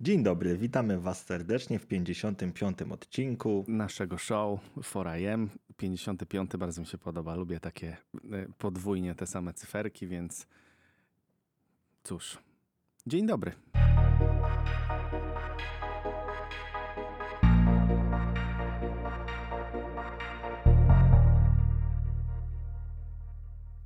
Dzień dobry, witamy Was serdecznie w 55. odcinku naszego show 4am. 55 bardzo mi się podoba. Lubię takie y, podwójnie te same cyferki, więc cóż. Dzień dobry.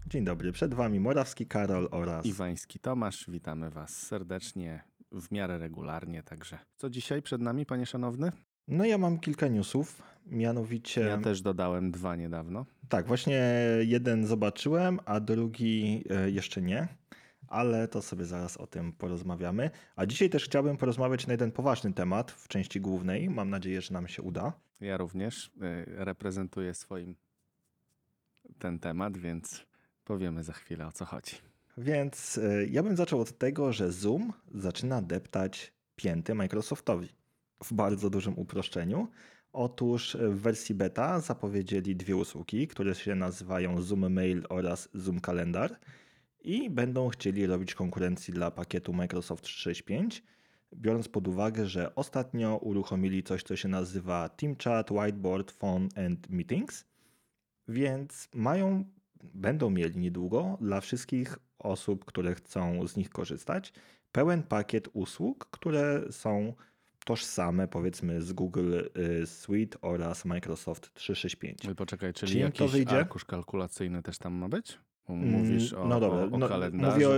Dzień dobry, przed Wami Morawski Karol oraz Iwański Tomasz. Witamy Was serdecznie, w miarę regularnie, także. Co dzisiaj przed nami, panie szanowny? No ja mam kilka newsów, mianowicie... Ja też dodałem dwa niedawno. Tak, właśnie jeden zobaczyłem, a drugi e, jeszcze nie, ale to sobie zaraz o tym porozmawiamy. A dzisiaj też chciałbym porozmawiać na jeden poważny temat w części głównej. Mam nadzieję, że nam się uda. Ja również y, reprezentuję swoim ten temat, więc powiemy za chwilę o co chodzi. Więc e, ja bym zaczął od tego, że Zoom zaczyna deptać pięty Microsoftowi w bardzo dużym uproszczeniu. Otóż w wersji beta zapowiedzieli dwie usługi, które się nazywają Zoom Mail oraz Zoom Kalendar i będą chcieli robić konkurencji dla pakietu Microsoft 365, biorąc pod uwagę, że ostatnio uruchomili coś, co się nazywa Team Chat, Whiteboard, Phone and Meetings, więc mają, będą mieli niedługo dla wszystkich osób, które chcą z nich korzystać, pełen pakiet usług, które są tożsame powiedzmy z Google y, Suite oraz Microsoft 365. Ale poczekaj, czyli Czy im to jakiś wyjdzie? arkusz kalkulacyjny też tam ma być? Mówisz o, no dobra, o, o no, kalendarzu. mówię, o,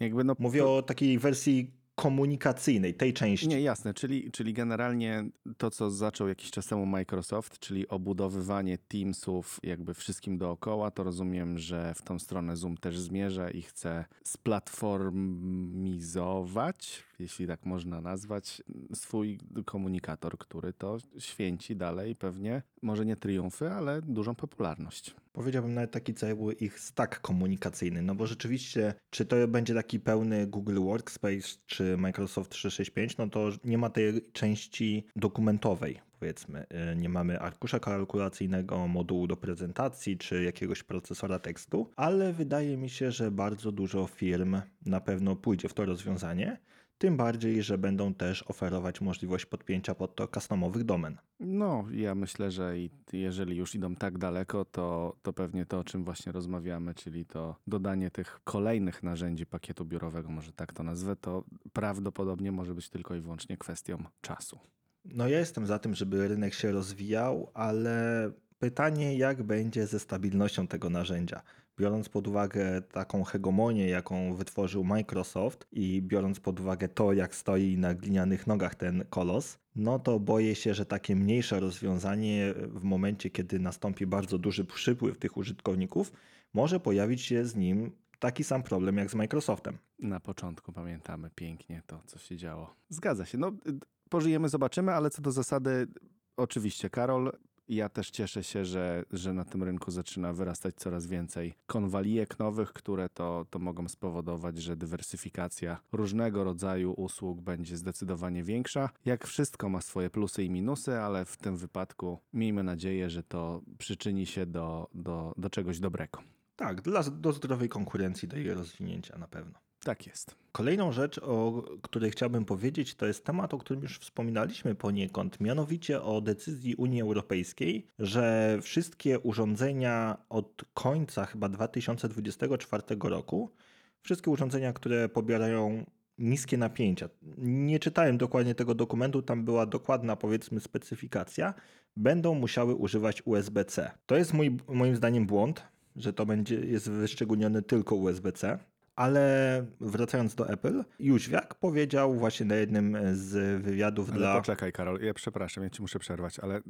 Jakby no, mówię o takiej wersji komunikacyjnej, tej części. Nie, jasne, czyli, czyli generalnie to, co zaczął jakiś czas temu Microsoft, czyli obudowywanie Teamsów jakby wszystkim dookoła, to rozumiem, że w tą stronę Zoom też zmierza i chce splatformizować, jeśli tak można nazwać, swój komunikator, który to święci dalej pewnie, może nie triumfy, ale dużą popularność. Powiedziałbym nawet taki cały ich stack komunikacyjny, no bo rzeczywiście, czy to będzie taki pełny Google Workspace, czy Microsoft 365, no to nie ma tej części dokumentowej, powiedzmy. Y, Nie mamy arkusza kalkulacyjnego, modułu do prezentacji, czy jakiegoś procesora tekstu, ale wydaje mi się, że bardzo dużo firm na pewno pójdzie w to rozwiązanie, tym bardziej, że będą też oferować możliwość podpięcia pod to customowych domen. No, ja myślę, że jeżeli już idą tak daleko, to, to pewnie to, o czym właśnie rozmawiamy, czyli to dodanie tych kolejnych narzędzi pakietu biurowego, może tak to nazwę, to prawdopodobnie może być tylko i wyłącznie kwestią czasu. No ja jestem za tym, żeby rynek się rozwijał, ale pytanie jak będzie ze stabilnością tego narzędzia. Biorąc pod uwagę taką hegemonię, jaką wytworzył Microsoft i biorąc pod uwagę to, jak stoi na glinianych nogach ten kolos, no to boję się, że takie mniejsze rozwiązanie w momencie, kiedy nastąpi bardzo duży przypływ tych użytkowników, może pojawić się z nim taki sam problem jak z Microsoftem. Na początku pamiętamy pięknie to, co się działo. Zgadza się. No, pożyjemy, zobaczymy, ale co do zasady, oczywiście, Karol, ja też cieszę się, że, że na tym rynku zaczyna wyrastać coraz więcej konwalijek nowych, które to, to mogą spowodować, że dywersyfikacja różnego rodzaju usług będzie zdecydowanie większa. Jak wszystko ma swoje plusy i minusy, ale w tym wypadku miejmy nadzieję, że to przyczyni się do, do, do czegoś dobrego. Tak, dla, do zdrowej konkurencji, do jej rozwinięcia na pewno. Tak jest. Kolejną rzecz, o której chciałbym powiedzieć, to jest temat, o którym już wspominaliśmy poniekąd, mianowicie o decyzji Unii Europejskiej, że wszystkie urządzenia od końca chyba 2024 roku, wszystkie urządzenia, które pobierają niskie napięcia, nie czytałem dokładnie tego dokumentu, tam była dokładna powiedzmy specyfikacja, będą musiały używać USB-C. To jest mój, moim zdaniem błąd, że to będzie jest wyszczególnione tylko USB-C. Ale wracając do Apple, Jóźwiak powiedział właśnie na jednym z wywiadów Ale dla. poczekaj, Karol, ja przepraszam, ja ci muszę przerwać, ale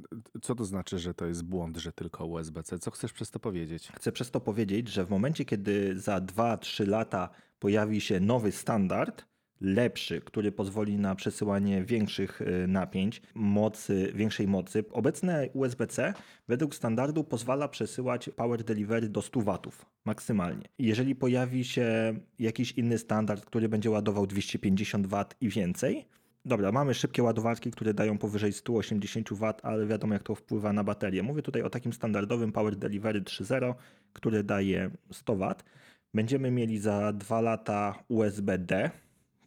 co to znaczy, że to jest błąd, że tylko USB-C? Co chcesz przez to powiedzieć? Chcę przez to powiedzieć, że w momencie, kiedy za 2-3 lata pojawi się nowy standard, lepszy, który pozwoli na przesyłanie większych y, napięć, mocy, większej mocy. Obecne USB-C według standardu pozwala przesyłać power delivery do 100 watów maksymalnie. Jeżeli pojawi się jakiś inny standard, który będzie ładował 250 W i więcej, Dobra, mamy szybkie ładowarki, które dają powyżej 180 W, ale wiadomo jak to wpływa na baterię. Mówię tutaj o takim standardowym Power Delivery 3.0, który daje 100 W. Będziemy mieli za 2 lata USB-D,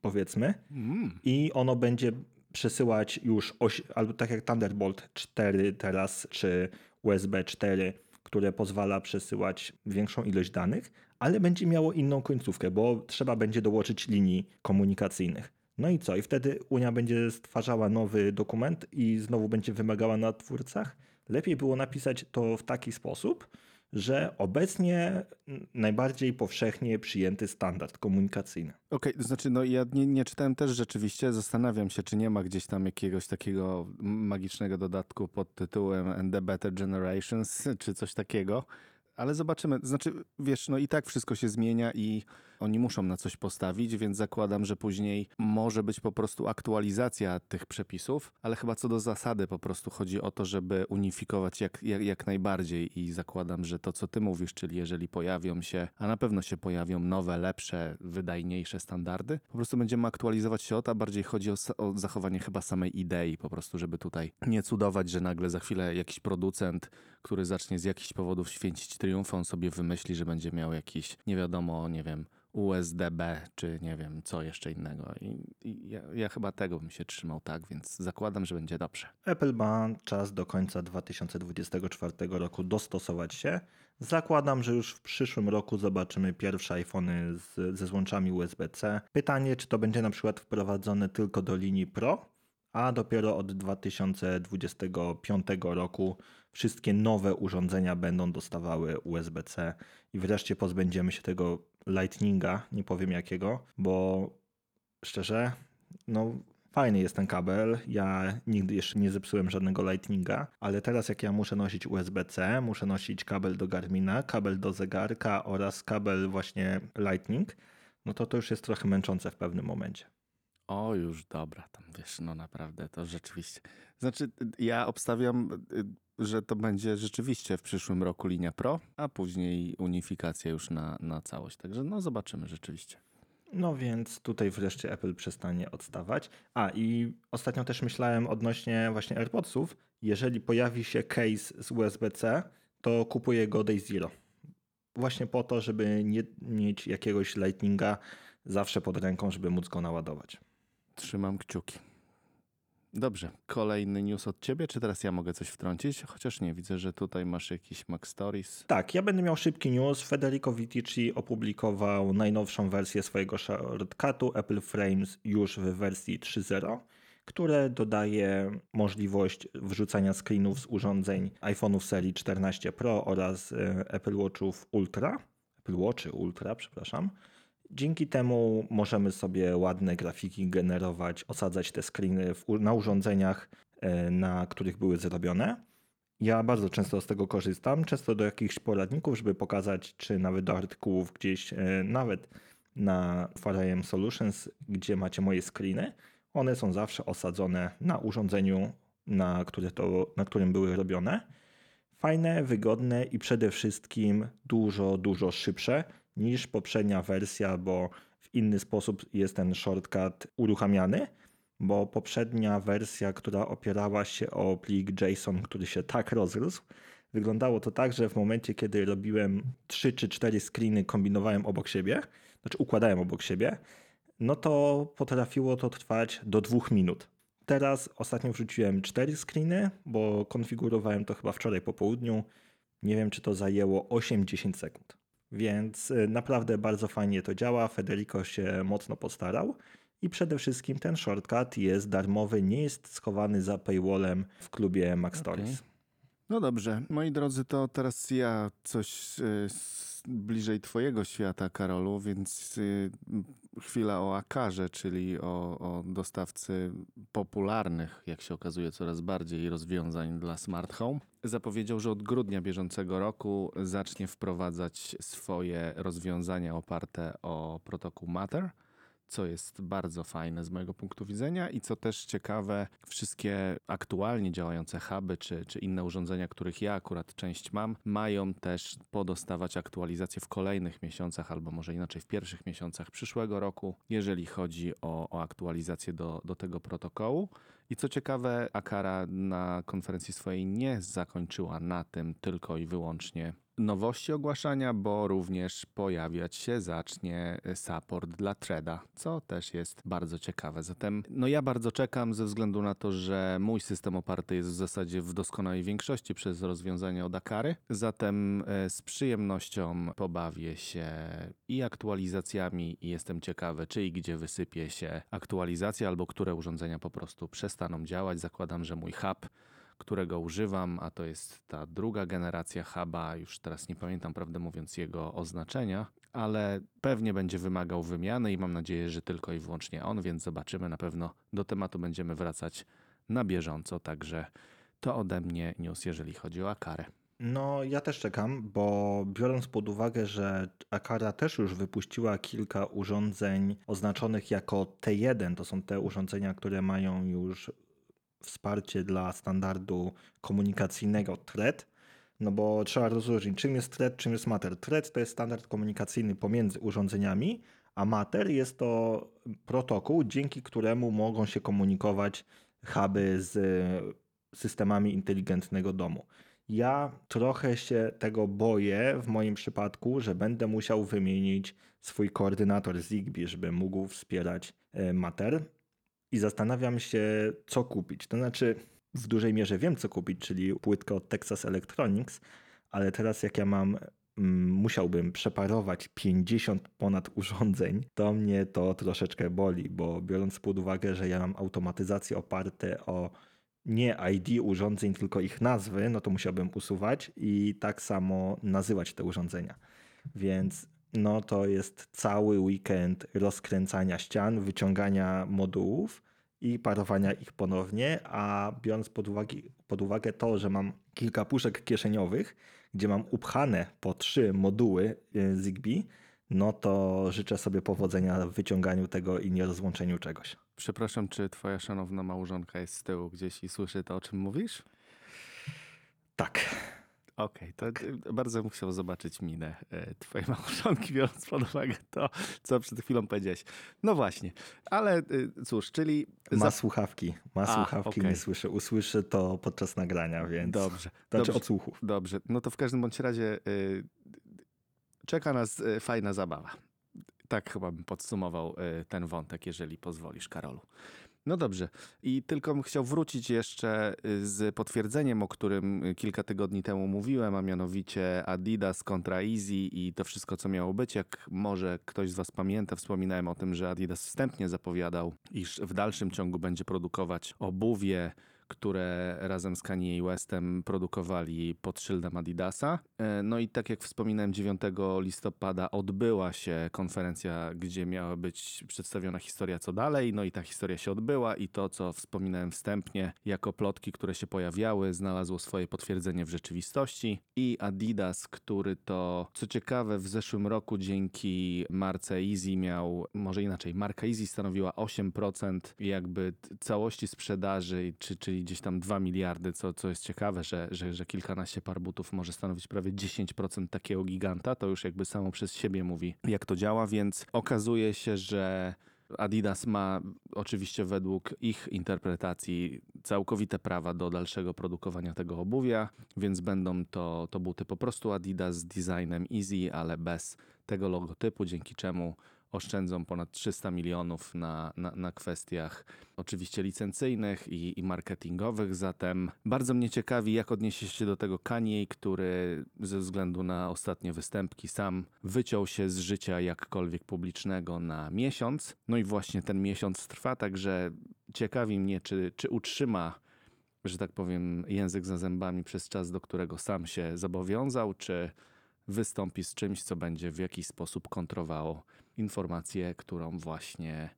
powiedzmy, Mm. i ono będzie przesyłać już, oś, albo tak jak Thunderbolt 4 teraz, czy USB 4, które pozwala przesyłać większą ilość danych, ale będzie miało inną końcówkę, bo trzeba będzie dołożyć linii komunikacyjnych. No i co? I wtedy Unia będzie stwarzała nowy dokument i znowu będzie wymagała na twórcach. Lepiej było napisać to w taki sposób, że obecnie najbardziej powszechnie przyjęty standard komunikacyjny. Okej, to znaczy, no ja nie, nie czytałem też rzeczywiście, zastanawiam się, czy nie ma gdzieś tam jakiegoś takiego magicznego dodatku pod tytułem And the Better Generations, czy coś takiego. Ale zobaczymy. Znaczy, wiesz, no i tak wszystko się zmienia i oni muszą na coś postawić, więc zakładam, że później może być po prostu aktualizacja tych przepisów, ale chyba co do zasady po prostu chodzi o to, żeby unifikować jak, jak, jak najbardziej i zakładam, że to co ty mówisz, czyli jeżeli pojawią się, a na pewno się pojawią nowe, lepsze, wydajniejsze standardy, po prostu będziemy aktualizować się o to, a bardziej chodzi o, o zachowanie chyba samej idei, po prostu, żeby tutaj nie cudować, że nagle za chwilę jakiś producent, który zacznie z jakichś powodów święcić triumf, on sobie wymyśli, że będzie miał jakiś, nie wiadomo, nie wiem, USDB, czy nie wiem, co jeszcze innego. I, i ja, ja chyba tego bym się trzymał tak, więc zakładam, że będzie dobrze. Apple ma czas do końca 2024 roku dostosować się. Zakładam, że już w przyszłym roku zobaczymy pierwsze iPhony z, ze złączami USB-C. Pytanie, czy to będzie na przykład wprowadzone tylko do linii Pro, a dopiero od 2025 roku wszystkie nowe urządzenia będą dostawały USB-C i wreszcie pozbędziemy się tego Lightninga, nie powiem jakiego, bo szczerze, no fajny jest ten kabel. Ja nigdy jeszcze nie zepsułem żadnego Lightninga, ale teraz jak ja muszę nosić USB-C, muszę nosić kabel do Garmina, kabel do zegarka oraz kabel właśnie Lightning, no to to już jest trochę męczące w pewnym momencie. O, już dobra, tam wiesz, no naprawdę, to rzeczywiście. Znaczy, ja obstawiam, y, że to będzie rzeczywiście w przyszłym roku linia Pro, a później unifikacja już na, na całość. Także no zobaczymy rzeczywiście. No więc tutaj wreszcie Apple przestanie odstawać. A i ostatnio też myślałem odnośnie właśnie AirPodsów. Jeżeli pojawi się case z USB-C, to kupuję go Day Zero. Właśnie po to, żeby nie mieć jakiegoś Lightninga zawsze pod ręką, żeby móc go naładować. Trzymam kciuki. Dobrze, kolejny news od ciebie, czy teraz ja mogę coś wtrącić? Chociaż nie, widzę, że tutaj masz jakiś Mac Stories. Tak, ja będę miał szybki news. Federico Vitici opublikował najnowszą wersję swojego shortcutu Apple Frames już w wersji 3.0, które dodaje możliwość wrzucania screenów z urządzeń iPhone'ów serii 14 Pro oraz e, Apple Watchów Ultra. Apple Watchy Ultra, przepraszam. Dzięki temu możemy sobie ładne grafiki generować, osadzać te screeny w, na urządzeniach, e, na których były zrobione. Ja bardzo często z tego korzystam, często do jakichś poradników, żeby pokazać, czy nawet do artykułów gdzieś, e, nawet na 4AM Solutions, gdzie macie moje screeny. One są zawsze osadzone na urządzeniu, na, które to, na którym były robione. Fajne, wygodne i przede wszystkim dużo, dużo szybsze niż poprzednia wersja, bo w inny sposób jest ten shortcut uruchamiany bo poprzednia wersja, która opierała się o plik JSON, który się tak rozrósł, wyglądało to tak, że w momencie, kiedy robiłem 3 czy 4 screeny, kombinowałem obok siebie, znaczy układałem obok siebie, no to potrafiło to trwać do 2 minut. Teraz ostatnio wrzuciłem 4 screeny, bo konfigurowałem to chyba wczoraj po południu. Nie wiem, czy to zajęło 8-10 sekund. Więc y, naprawdę bardzo fajnie to działa. Federico się mocno postarał. I przede wszystkim ten shortcut jest darmowy, nie jest schowany za paywallem w klubie Mac Stories. No dobrze, moi drodzy, to teraz ja coś y, bliżej twojego świata, Karolu, więc y, chwila o Akarze, czyli o, o dostawcy popularnych, jak się okazuje, coraz bardziej rozwiązań dla smart home. Zapowiedział, że od grudnia bieżącego roku zacznie wprowadzać swoje rozwiązania oparte o protokół Matter co jest bardzo fajne z mojego punktu widzenia i co też ciekawe, wszystkie aktualnie działające huby czy, czy inne urządzenia, których ja akurat część mam, mają też podostawać aktualizacje w kolejnych miesiącach albo może inaczej w pierwszych miesiącach przyszłego roku, jeżeli chodzi o, o aktualizację do, do tego protokołu. I co ciekawe, Akara na konferencji swojej nie zakończyła na tym tylko i wyłącznie nowości ogłaszania, bo również pojawiać się zacznie support dla Threada, co też jest bardzo ciekawe. Zatem no ja bardzo czekam ze względu na to, że mój system oparty jest w zasadzie w doskonałej większości przez rozwiązania od Akary. Zatem e, z przyjemnością pobawię się i aktualizacjami i jestem ciekawy, czy i gdzie wysypie się aktualizacja, albo które urządzenia po prostu przestaną działać. Zakładam, że mój hub którego używam, a to jest ta druga generacja huba, już teraz nie pamiętam prawdę mówiąc jego oznaczenia, ale pewnie będzie wymagał wymiany i mam nadzieję, że tylko i wyłącznie on, więc zobaczymy. Na pewno do tematu będziemy wracać na bieżąco, także to ode mnie news, jeżeli chodzi o Akarę. No, ja też czekam, bo biorąc pod uwagę, że Akara też już wypuściła kilka urządzeń oznaczonych jako T1, to są te urządzenia, które mają już wsparcie dla standardu komunikacyjnego thread, no bo trzeba rozróżnić, czym jest thread, czym jest matter. Thread to jest standard komunikacyjny pomiędzy urządzeniami, a matter jest to protokół, dzięki któremu mogą się komunikować huby z systemami inteligentnego domu. Ja trochę się tego boję w moim przypadku, że będę musiał wymienić swój koordynator Zigbee, żeby mógł wspierać e, Matter i zastanawiam się, co kupić. To znaczy, w dużej mierze wiem, co kupić, czyli płytkę od Texas Electronics, ale teraz jak ja mam, mm, musiałbym przeparować 50 ponad urządzeń, to mnie to troszeczkę boli, bo biorąc pod uwagę, że ja mam automatyzację oparte o nie ID urządzeń, tylko ich nazwy, no to musiałbym usuwać i tak samo nazywać te urządzenia. Więc no to jest cały weekend rozkręcania ścian, wyciągania modułów i parowania ich ponownie, a biorąc pod uwagę, pod uwagę to, że mam kilka puszek kieszeniowych, gdzie mam upchane po trzy moduły y, Zigbee, no to życzę sobie powodzenia w wyciąganiu tego i nierozłączeniu czegoś. Przepraszam, czy twoja szanowna małżonka jest z tyłu gdzieś i słyszy to, o czym mówisz? Tak. Okej, okay, to y, bardzo bym chciał zobaczyć minę y, twojej małżonki, biorąc pod uwagę to, co przed chwilą powiedziałeś. No właśnie, ale y, cóż, czyli... Ma słuchawki, ma A, słuchawki, okay. nie słyszy. Usłyszy to podczas nagrania, więc... Dobrze. Znaczy dobrze, odsłuchów. Dobrze, no to w każdym bądź razie czeka nas fajna zabawa. Tak chyba bym podsumował ten wątek, jeżeli pozwolisz, Karolu. No dobrze. I tylko bym chciał wrócić jeszcze y, z potwierdzeniem, o którym y, kilka tygodni temu mówiłem, a mianowicie Adidas kontra Easy i to wszystko, co miało być. Jak może ktoś z Was pamięta, wspominałem o tym, że Adidas wstępnie zapowiadał, iż w dalszym ciągu będzie produkować obuwie które razem z Kanye Westem produkowali pod szyldem Adidasa. E, no i tak jak wspominałem, 9 listopada odbyła się konferencja, gdzie miała być przedstawiona historia co dalej. No i ta historia się odbyła i to, co wspominałem wstępnie, jako plotki, które się pojawiały, znalazło swoje potwierdzenie w rzeczywistości. I Adidas, który to, co ciekawe, w zeszłym roku dzięki marce Easy miał, może inaczej, marka Easy stanowiła 8% jakby całości sprzedaży, czy, czyli czyli gdzieś tam 2 miliardy, co, co jest ciekawe, że, że, że kilkanaście par butów może stanowić prawie 10% takiego giganta, to już jakby samo przez siebie mówi, jak to działa, więc okazuje się, że Adidas ma oczywiście według ich interpretacji całkowite prawa do dalszego produkowania tego obuwia, więc będą to, to buty po prostu Adidas z designem Easy, ale bez tego logotypu, dzięki czemu oszczędzą ponad 300 milionów na, na, na kwestiach oczywiście licencyjnych i, i, marketingowych. Zatem bardzo mnie ciekawi, jak odniesie się do tego Kanye, który ze względu na ostatnie występki sam wyciął się z życia jakkolwiek publicznego na miesiąc. No i właśnie ten miesiąc trwa, także ciekawi mnie, czy, czy utrzyma że tak powiem, język za zębami przez czas, do którego sam się zobowiązał, czy wystąpi z czymś, co będzie w jakiś sposób kontrowało informację, którą właśnie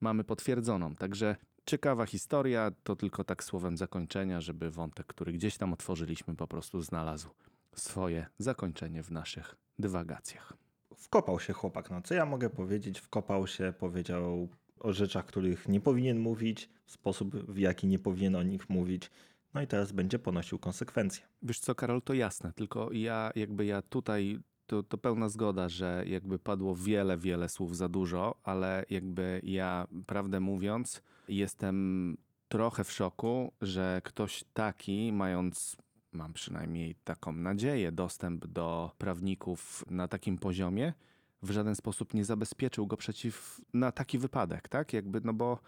mamy potwierdzoną. Także ciekawa historia, to tylko tak słowem zakończenia, żeby wątek, który gdzieś tam otworzyliśmy, po prostu znalazł swoje zakończenie w naszych dywagacjach. Wkopał się chłopak, no co ja mogę powiedzieć? Wkopał się, powiedział o rzeczach, których nie powinien mówić, w sposób, w jaki nie powinien o nich mówić. No i teraz będzie ponosił konsekwencje. Wiesz co, Karol, to jasne, tylko ja jakby ja tutaj to, to pełna zgoda, że jakby padło wiele, wiele słów za dużo, ale jakby ja, prawdę mówiąc, jestem trochę w szoku, że ktoś taki, mając mam przynajmniej taką nadzieję, dostęp do prawników na takim poziomie w żaden sposób nie zabezpieczył go przeciw na taki wypadek, tak? Jakby, no bo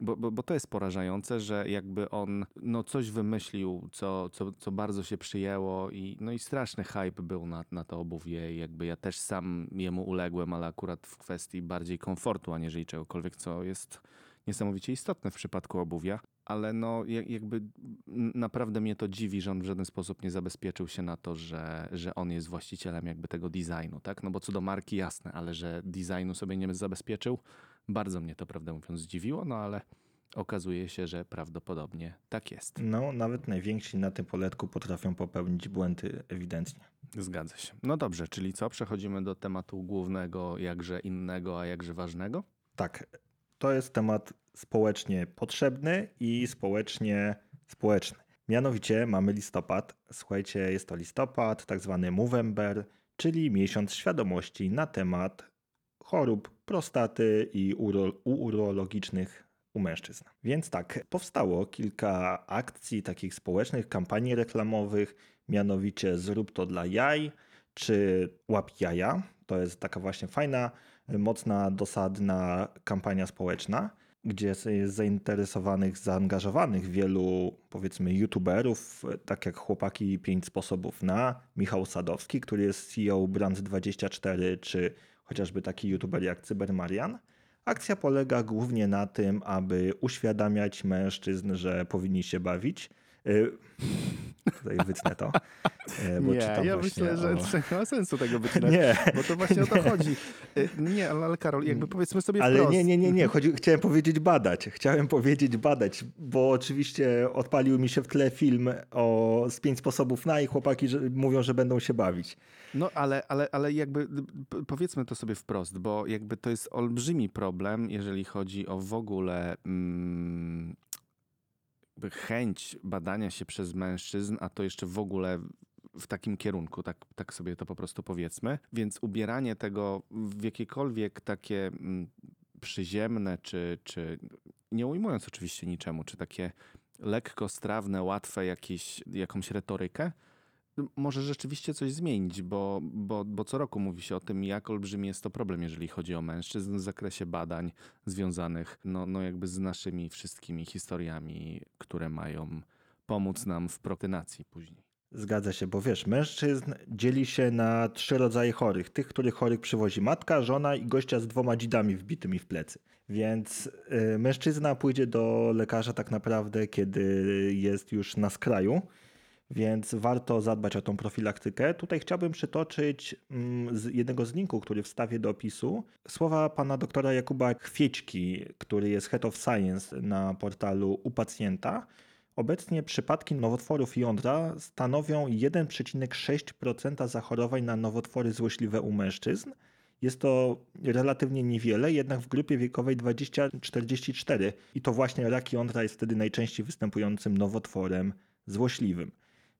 bo, bo, bo to jest porażające, że jakby on no coś wymyślił, co, co, co bardzo się przyjęło i, no i straszny hype był na, na to obuwie jakby ja też sam jemu uległem, ale akurat w kwestii bardziej komfortu, aniżeli czegokolwiek, co jest niesamowicie istotne w przypadku obuwia. Ale no jak- jakby naprawdę mnie to dziwi, że on w żaden sposób nie zabezpieczył się na to, że, że on jest właścicielem jakby tego designu, tak? No bo co do marki jasne, ale że designu sobie nie zabezpieczył, bardzo mnie to prawdę mówiąc zdziwiło, no ale okazuje się, że prawdopodobnie tak jest. No, nawet najwięksi na tym poletku potrafią popełnić błędy ewidentnie. Zgadza się. No dobrze, czyli co? Przechodzimy do tematu głównego, jakże innego, a jakże ważnego? Tak, to jest temat społecznie potrzebny i społecznie społeczny. Mianowicie mamy listopad. Słuchajcie, jest to listopad, tak zwany Movember, czyli miesiąc świadomości na temat chorób prostaty i uro, urologicznych u mężczyzn. Więc tak, powstało kilka akcji takich społecznych, kampanii reklamowych, mianowicie Zrób to dla jaj, czy Łap jaja. To jest taka właśnie fajna, mocna, dosadna kampania społeczna, gdzie jest zainteresowanych, zaangażowanych wielu, powiedzmy, youtuberów, tak jak chłopaki 5 sposobów na, Michał Sadowski, który jest CEO Brand24, czy chociażby taki youtuber jak Cybermarian. Akcja polega głównie na tym, aby uświadamiać mężczyzn, że powinni się bawić. Y, Tutaj wytnę to. bo nie, ja myślę, że nie ma sensu tego wycinać, Nie, bo to właśnie o to chodzi. Y, Nie, ale, Karol, jakby powiedzmy sobie ale wprost. nie, nie, nie, nie. Mhm. Chodzi, chciałem powiedzieć badać. Chciałem powiedzieć badać, bo oczywiście odpalił mi się w tle film o z pięć sposobów na i chłopaki że, mówią, że będą się bawić. No ale, ale, ale jakby powiedzmy to sobie wprost, bo jakby to jest olbrzymi problem, jeżeli chodzi o w ogóle mm, jakby chęć badania się przez mężczyzn, a to jeszcze w ogóle w takim kierunku, tak, tak sobie to po prostu powiedzmy. Więc ubieranie tego w jakiekolwiek takie mm, przyziemne, czy, czy nie ujmując oczywiście niczemu, czy takie lekko strawne, łatwe jakieś, jakąś retorykę, może rzeczywiście coś zmienić, bo, bo, bo co roku mówi się o tym, jak olbrzymi jest to problem, jeżeli chodzi o mężczyzn w zakresie badań związanych no, no jakby z naszymi wszystkimi historiami, które mają pomóc nam w prokynacji później. Zgadza się, bo wiesz, mężczyzn dzieli się na trzy rodzaje chorych. Tych, których chorych przywozi matka, żona i gościa z dwoma dzidami wbitymi w plecy. Więc y, mężczyzna pójdzie do lekarza tak naprawdę, kiedy jest już na skraju, więc warto zadbać o tą profilaktykę. Tutaj chciałbym przytoczyć mm, z jednego z linków, który wstawię do opisu, słowa pana doktora Jakuba Chwiećki, który jest Head of Science na portalu u pacjenta. Obecnie przypadki nowotworów jądra stanowią 1,6% zachorowań na nowotwory złośliwe u mężczyzn. Jest to relatywnie niewiele, jednak w grupie wiekowej 20-44 i to właśnie rak jądra jest wtedy najczęściej występującym nowotworem złośliwym.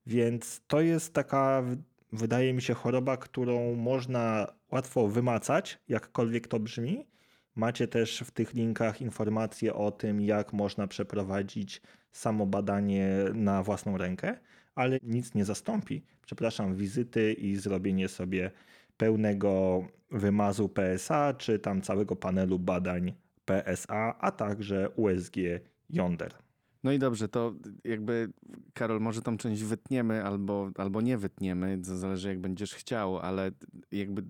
Więc to jest taka, wydaje mi się, choroba, którą można łatwo wymacać, jakkolwiek to brzmi. Macie też w tych linkach informacje o tym, jak można przeprowadzić samo badanie na własną rękę, ale nic nie zastąpi, przepraszam, wizyty i zrobienie sobie pełnego wymazu PSA, czy tam całego panelu badań PSA, a także USG jąder. No i dobrze, to jakby Karol, może tą część wytniemy albo, albo nie wytniemy, to zależy jak będziesz chciał, ale jakby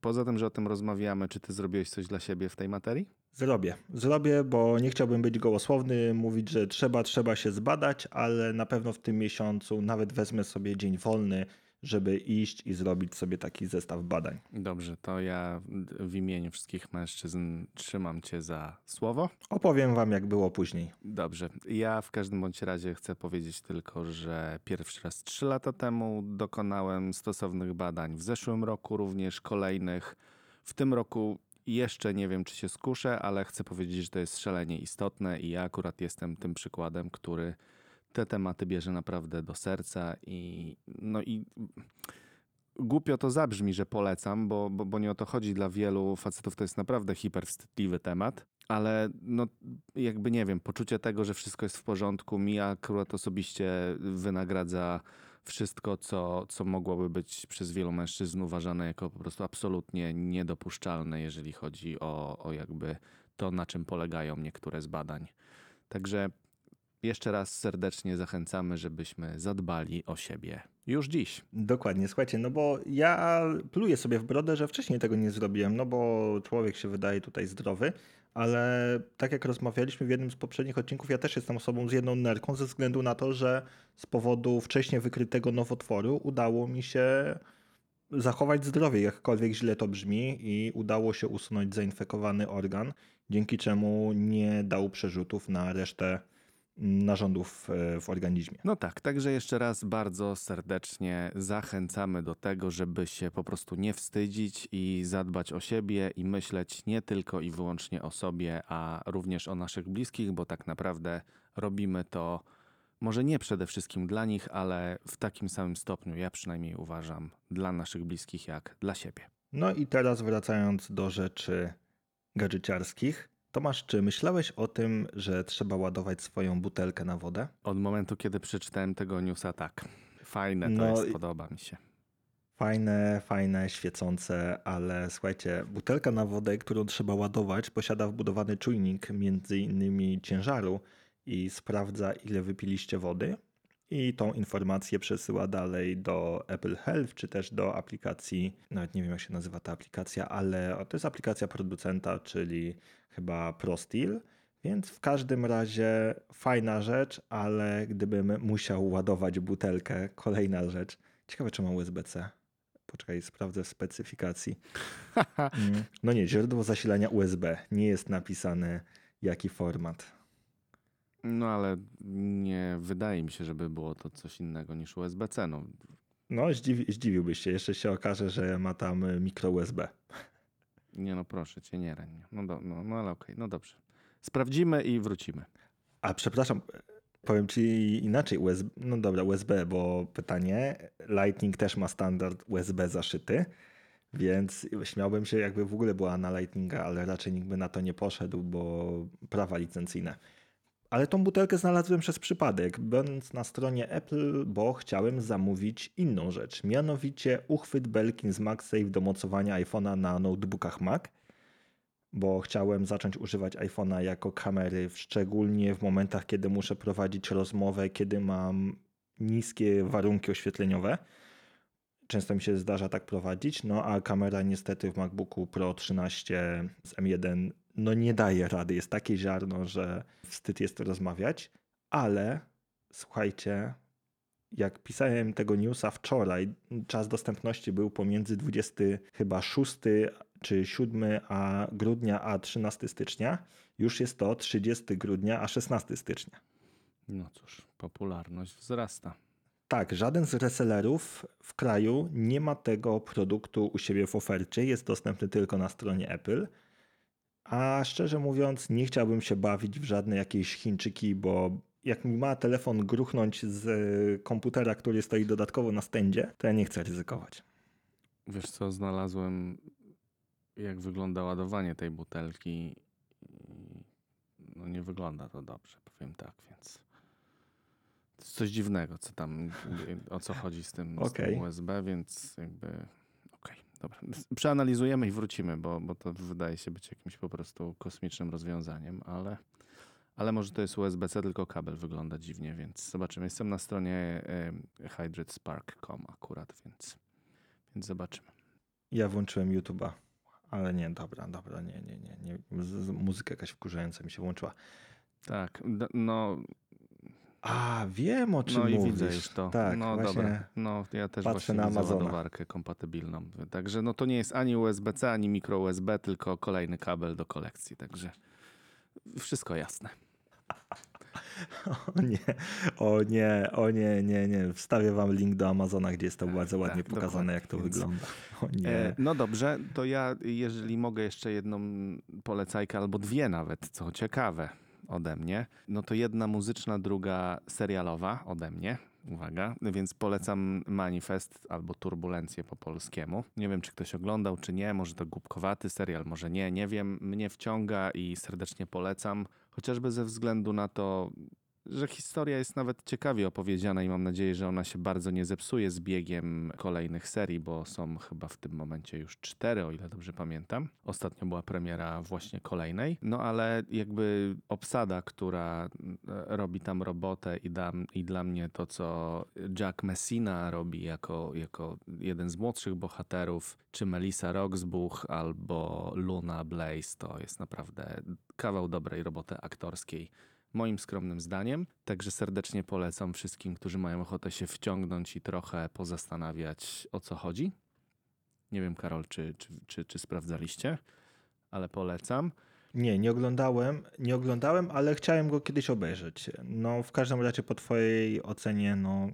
poza tym, że o tym rozmawiamy, czy ty zrobiłeś coś dla siebie w tej materii? Zrobię. Zrobię, bo nie chciałbym być gołosłowny, mówić, że trzeba, trzeba się zbadać, ale na pewno w tym miesiącu nawet wezmę sobie dzień wolny, żeby iść i zrobić sobie taki zestaw badań. Dobrze, to ja w imieniu wszystkich mężczyzn trzymam cię za słowo. Opowiem wam, jak było później. Dobrze. Ja w każdym bądź razie chcę powiedzieć tylko, że pierwszy raz trzy lata temu dokonałem stosownych badań. W zeszłym roku również kolejnych. W tym roku jeszcze nie wiem, czy się skuszę, ale chcę powiedzieć, że to jest szalenie istotne i ja akurat jestem tym przykładem, który te tematy bierze naprawdę do serca i no i głupio to zabrzmi, że polecam, bo, bo, bo nie o to chodzi dla wielu facetów, to jest naprawdę hiperwstydliwy temat, ale no jakby nie wiem, poczucie tego, że wszystko jest w porządku, mi akurat osobiście wynagradza wszystko, co, co mogłoby być przez wielu mężczyzn uważane jako po prostu absolutnie niedopuszczalne, jeżeli chodzi o, o jakby to, na czym polegają niektóre z badań. Także jeszcze raz serdecznie zachęcamy, żebyśmy zadbali o siebie już dziś. Dokładnie, słuchajcie, no bo ja pluję sobie w brodę, że wcześniej tego nie zrobiłem, no bo człowiek się wydaje tutaj zdrowy, ale tak jak rozmawialiśmy w jednym z poprzednich odcinków, ja też jestem osobą z jedną nerką ze względu na to, że z powodu wcześniej wykrytego nowotworu udało mi się zachować zdrowie, jakkolwiek źle to brzmi i udało się usunąć zainfekowany organ, dzięki czemu nie dał przerzutów na resztę narządów e, w organizmie. No tak, także jeszcze raz bardzo serdecznie zachęcamy do tego, żeby się po prostu nie wstydzić i zadbać o siebie i myśleć nie tylko i wyłącznie o sobie, a również o naszych bliskich, bo tak naprawdę robimy to może nie przede wszystkim dla nich, ale w takim samym stopniu, ja przynajmniej uważam, dla naszych bliskich jak dla siebie. No i teraz wracając do rzeczy gadżeciarskich. Tomasz, czy myślałeś o tym, że trzeba ładować swoją butelkę na wodę? Od momentu, kiedy przeczytałem tego newsa, tak. Fajne to No jest, podoba mi się. Fajne, fajne, świecące, ale słuchajcie, butelka na wodę, którą trzeba ładować, posiada wbudowany czujnik między innymi ciężaru i sprawdza ile wypiliście wody i tą informację przesyła dalej do Apple Health czy też do aplikacji, nawet nie wiem jak się nazywa ta aplikacja, ale to jest aplikacja producenta, czyli chyba ProSteel. Więc w każdym razie fajna rzecz, ale gdybym musiał ładować butelkę, kolejna rzecz. Ciekawe, czy ma USB-C. Poczekaj, sprawdzę w specyfikacji. Mm, No nie, źródło zasilania USB. Nie jest napisane jaki format. No ale nie wydaje mi się, żeby było to coś innego niż USB-C. No, No, zdziwi, zdziwiłbyś się. Jeszcze się okaże, że ma tam y, mikro USB. nie no proszę cię, nie rań. No, do, no, no ale okej, no dobrze. Sprawdzimy i wrócimy. A przepraszam, powiem ci inaczej. USB, no dobra, USB, bo pytanie. Lightning też ma standard USB zaszyty, więc śmiałbym się, jakby w ogóle była na Lightninga, ale raczej nikt by na to nie poszedł, bo prawa licencyjne. Ale tą butelkę znalazłem przez przypadek, będąc na stronie Apple, bo chciałem zamówić inną rzecz. Mianowicie uchwyt Belkin z MagSafe do mocowania iPhone'a na notebookach Mac bo chciałem zacząć używać iPhone'a jako kamery, szczególnie w momentach, kiedy muszę prowadzić rozmowę, kiedy mam niskie warunki oświetleniowe. Często mi się zdarza tak prowadzić, no a kamera niestety w MacBooku Pro 13 z M1 no nie daje rady. Jest takie ziarno, że wstyd jest rozmawiać, ale słuchajcie, jak pisałem tego newsa wczoraj, czas dostępności był pomiędzy 20 chyba 6 czy 7 a grudnia a 13 stycznia. Już jest to 30 grudnia a 16 stycznia. No cóż, popularność wzrasta. Tak, żaden z resellerów w kraju nie ma tego produktu u siebie w ofercie. Jest dostępny tylko na stronie Apple. A szczerze mówiąc, nie chciałbym się bawić w żadne jakieś Chińczyki, bo jak mi ma telefon gruchnąć z e, komputera, który stoi dodatkowo na stędzie, to ja nie chcę ryzykować. Wiesz co, znalazłem jak wygląda ładowanie tej butelki. i No nie wygląda to dobrze, powiem tak, więc to jest coś dziwnego, co tam, o co chodzi z tym, z Okej. tym USB, więc jakby dobra. Przeanalizujemy i wrócimy, bo, bo to wydaje się być jakimś po prostu kosmicznym rozwiązaniem, ale, ale może to jest USB-C, tylko kabel wygląda dziwnie, więc zobaczymy. Jestem na stronie e, hydratespark.com akurat, więc, więc zobaczymy. Ja włączyłem YouTube'a, ale nie, dobra, dobra, nie, nie, nie. nie. Z, z, muzyka jakaś wkurzająca mi się włączyła. Tak, no, A, wiem o czym no i mówisz. widzę już to. Tak, no dobra, no ja też patrzę właśnie na widzę Amazona. ładowarkę kompatybilną. Także no to nie jest ani USB-C, ani micro USB, tylko kolejny kabel do kolekcji, także wszystko jasne. O nie, o nie, o nie, nie, nie. Wstawię wam link do Amazona, gdzie jest to Tak, bardzo ładnie tak, pokazane, dokładnie, jak to więc- wygląda. O nie. E, no dobrze, to ja jeżeli mogę jeszcze jedną polecajkę, albo dwie nawet, co ciekawe ode mnie, no to jedna muzyczna, druga serialowa ode mnie. Uwaga, więc polecam Manifest albo Turbulencję po polskiemu. Nie wiem, czy ktoś oglądał, czy nie. Może to głupkowaty serial, może nie. Nie wiem. Mnie wciąga i serdecznie polecam. Chociażby ze względu na to, że historia jest nawet ciekawie opowiedziana i mam nadzieję, że ona się bardzo nie zepsuje z biegiem kolejnych serii, bo są chyba w tym momencie już cztery, o ile dobrze pamiętam. Ostatnio była premiera właśnie kolejnej. No ale jakby obsada, która e, robi tam robotę i, dam, i dla mnie to, co Jack Messina robi jako, jako jeden z młodszych bohaterów, czy Melissa Roxbuch albo Luna Blaze, to jest naprawdę kawał dobrej roboty aktorskiej moim skromnym zdaniem. Także serdecznie polecam wszystkim, którzy mają ochotę się wciągnąć i trochę pozastanawiać o co chodzi. Nie wiem, Karol, czy, czy, czy, czy sprawdzaliście, ale polecam. Nie, nie oglądałem, nie oglądałem, ale chciałem go kiedyś obejrzeć. No, w każdym razie po twojej ocenie, no,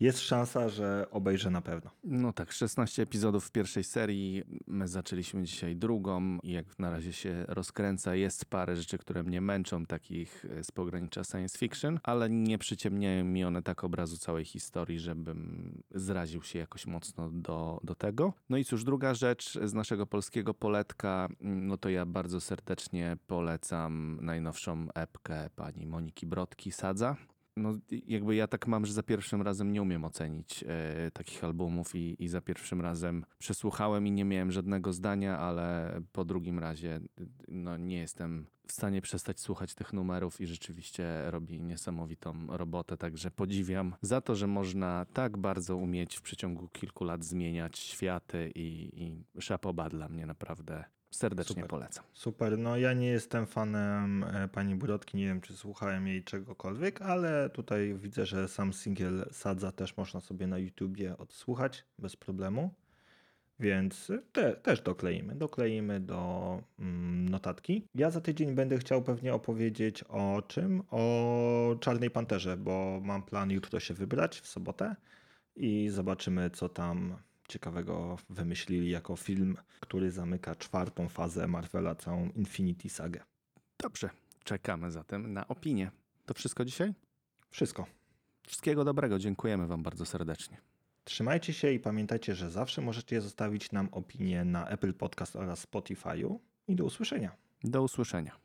jest szansa, że obejrzę na pewno. No tak, 16 epizodów w pierwszej serii. My zaczęliśmy dzisiaj drugą i jak na razie się rozkręca, jest parę rzeczy, które mnie męczą, takich e, z pogranicza science fiction, ale nie przyciemniają mi one tak obrazu całej historii, żebym zraził się jakoś mocno do, do tego. No i cóż, druga rzecz z naszego polskiego poletka, no to ja bardzo serdecznie polecam najnowszą epkę pani Moniki Brodki, Sadza no, jakby ja tak mam, że za pierwszym razem nie umiem ocenić e, takich albumów i, i za pierwszym razem przesłuchałem i nie miałem żadnego zdania, ale po drugim razie no, nie jestem w stanie przestać słuchać tych numerów i rzeczywiście robi niesamowitą robotę, także podziwiam za to, że można tak bardzo umieć w przeciągu kilku lat zmieniać światy i szapoba dla mnie naprawdę serdecznie Super. polecam. Super, no ja nie jestem fanem e, pani Brodki, nie wiem czy słuchałem jej czegokolwiek, ale tutaj widzę, że sam singiel Sadza też można sobie na YouTubie odsłuchać bez problemu, więc te, też dokleimy, dokleimy do mm, notatki. Ja za tydzień będę chciał pewnie opowiedzieć o czym? O Czarnej Panterze, bo mam plan jutro się wybrać w sobotę i zobaczymy co tam ciekawego wymyślili jako film, który zamyka czwartą fazę Marvela, całą Infinity Sagę. Dobrze, czekamy zatem na opinię. To wszystko dzisiaj? Wszystko. Wszystkiego dobrego, dziękujemy Wam bardzo serdecznie. Trzymajcie się i pamiętajcie, że zawsze możecie zostawić nam opinię na Apple Podcast oraz Spotify'u i do usłyszenia. Do usłyszenia.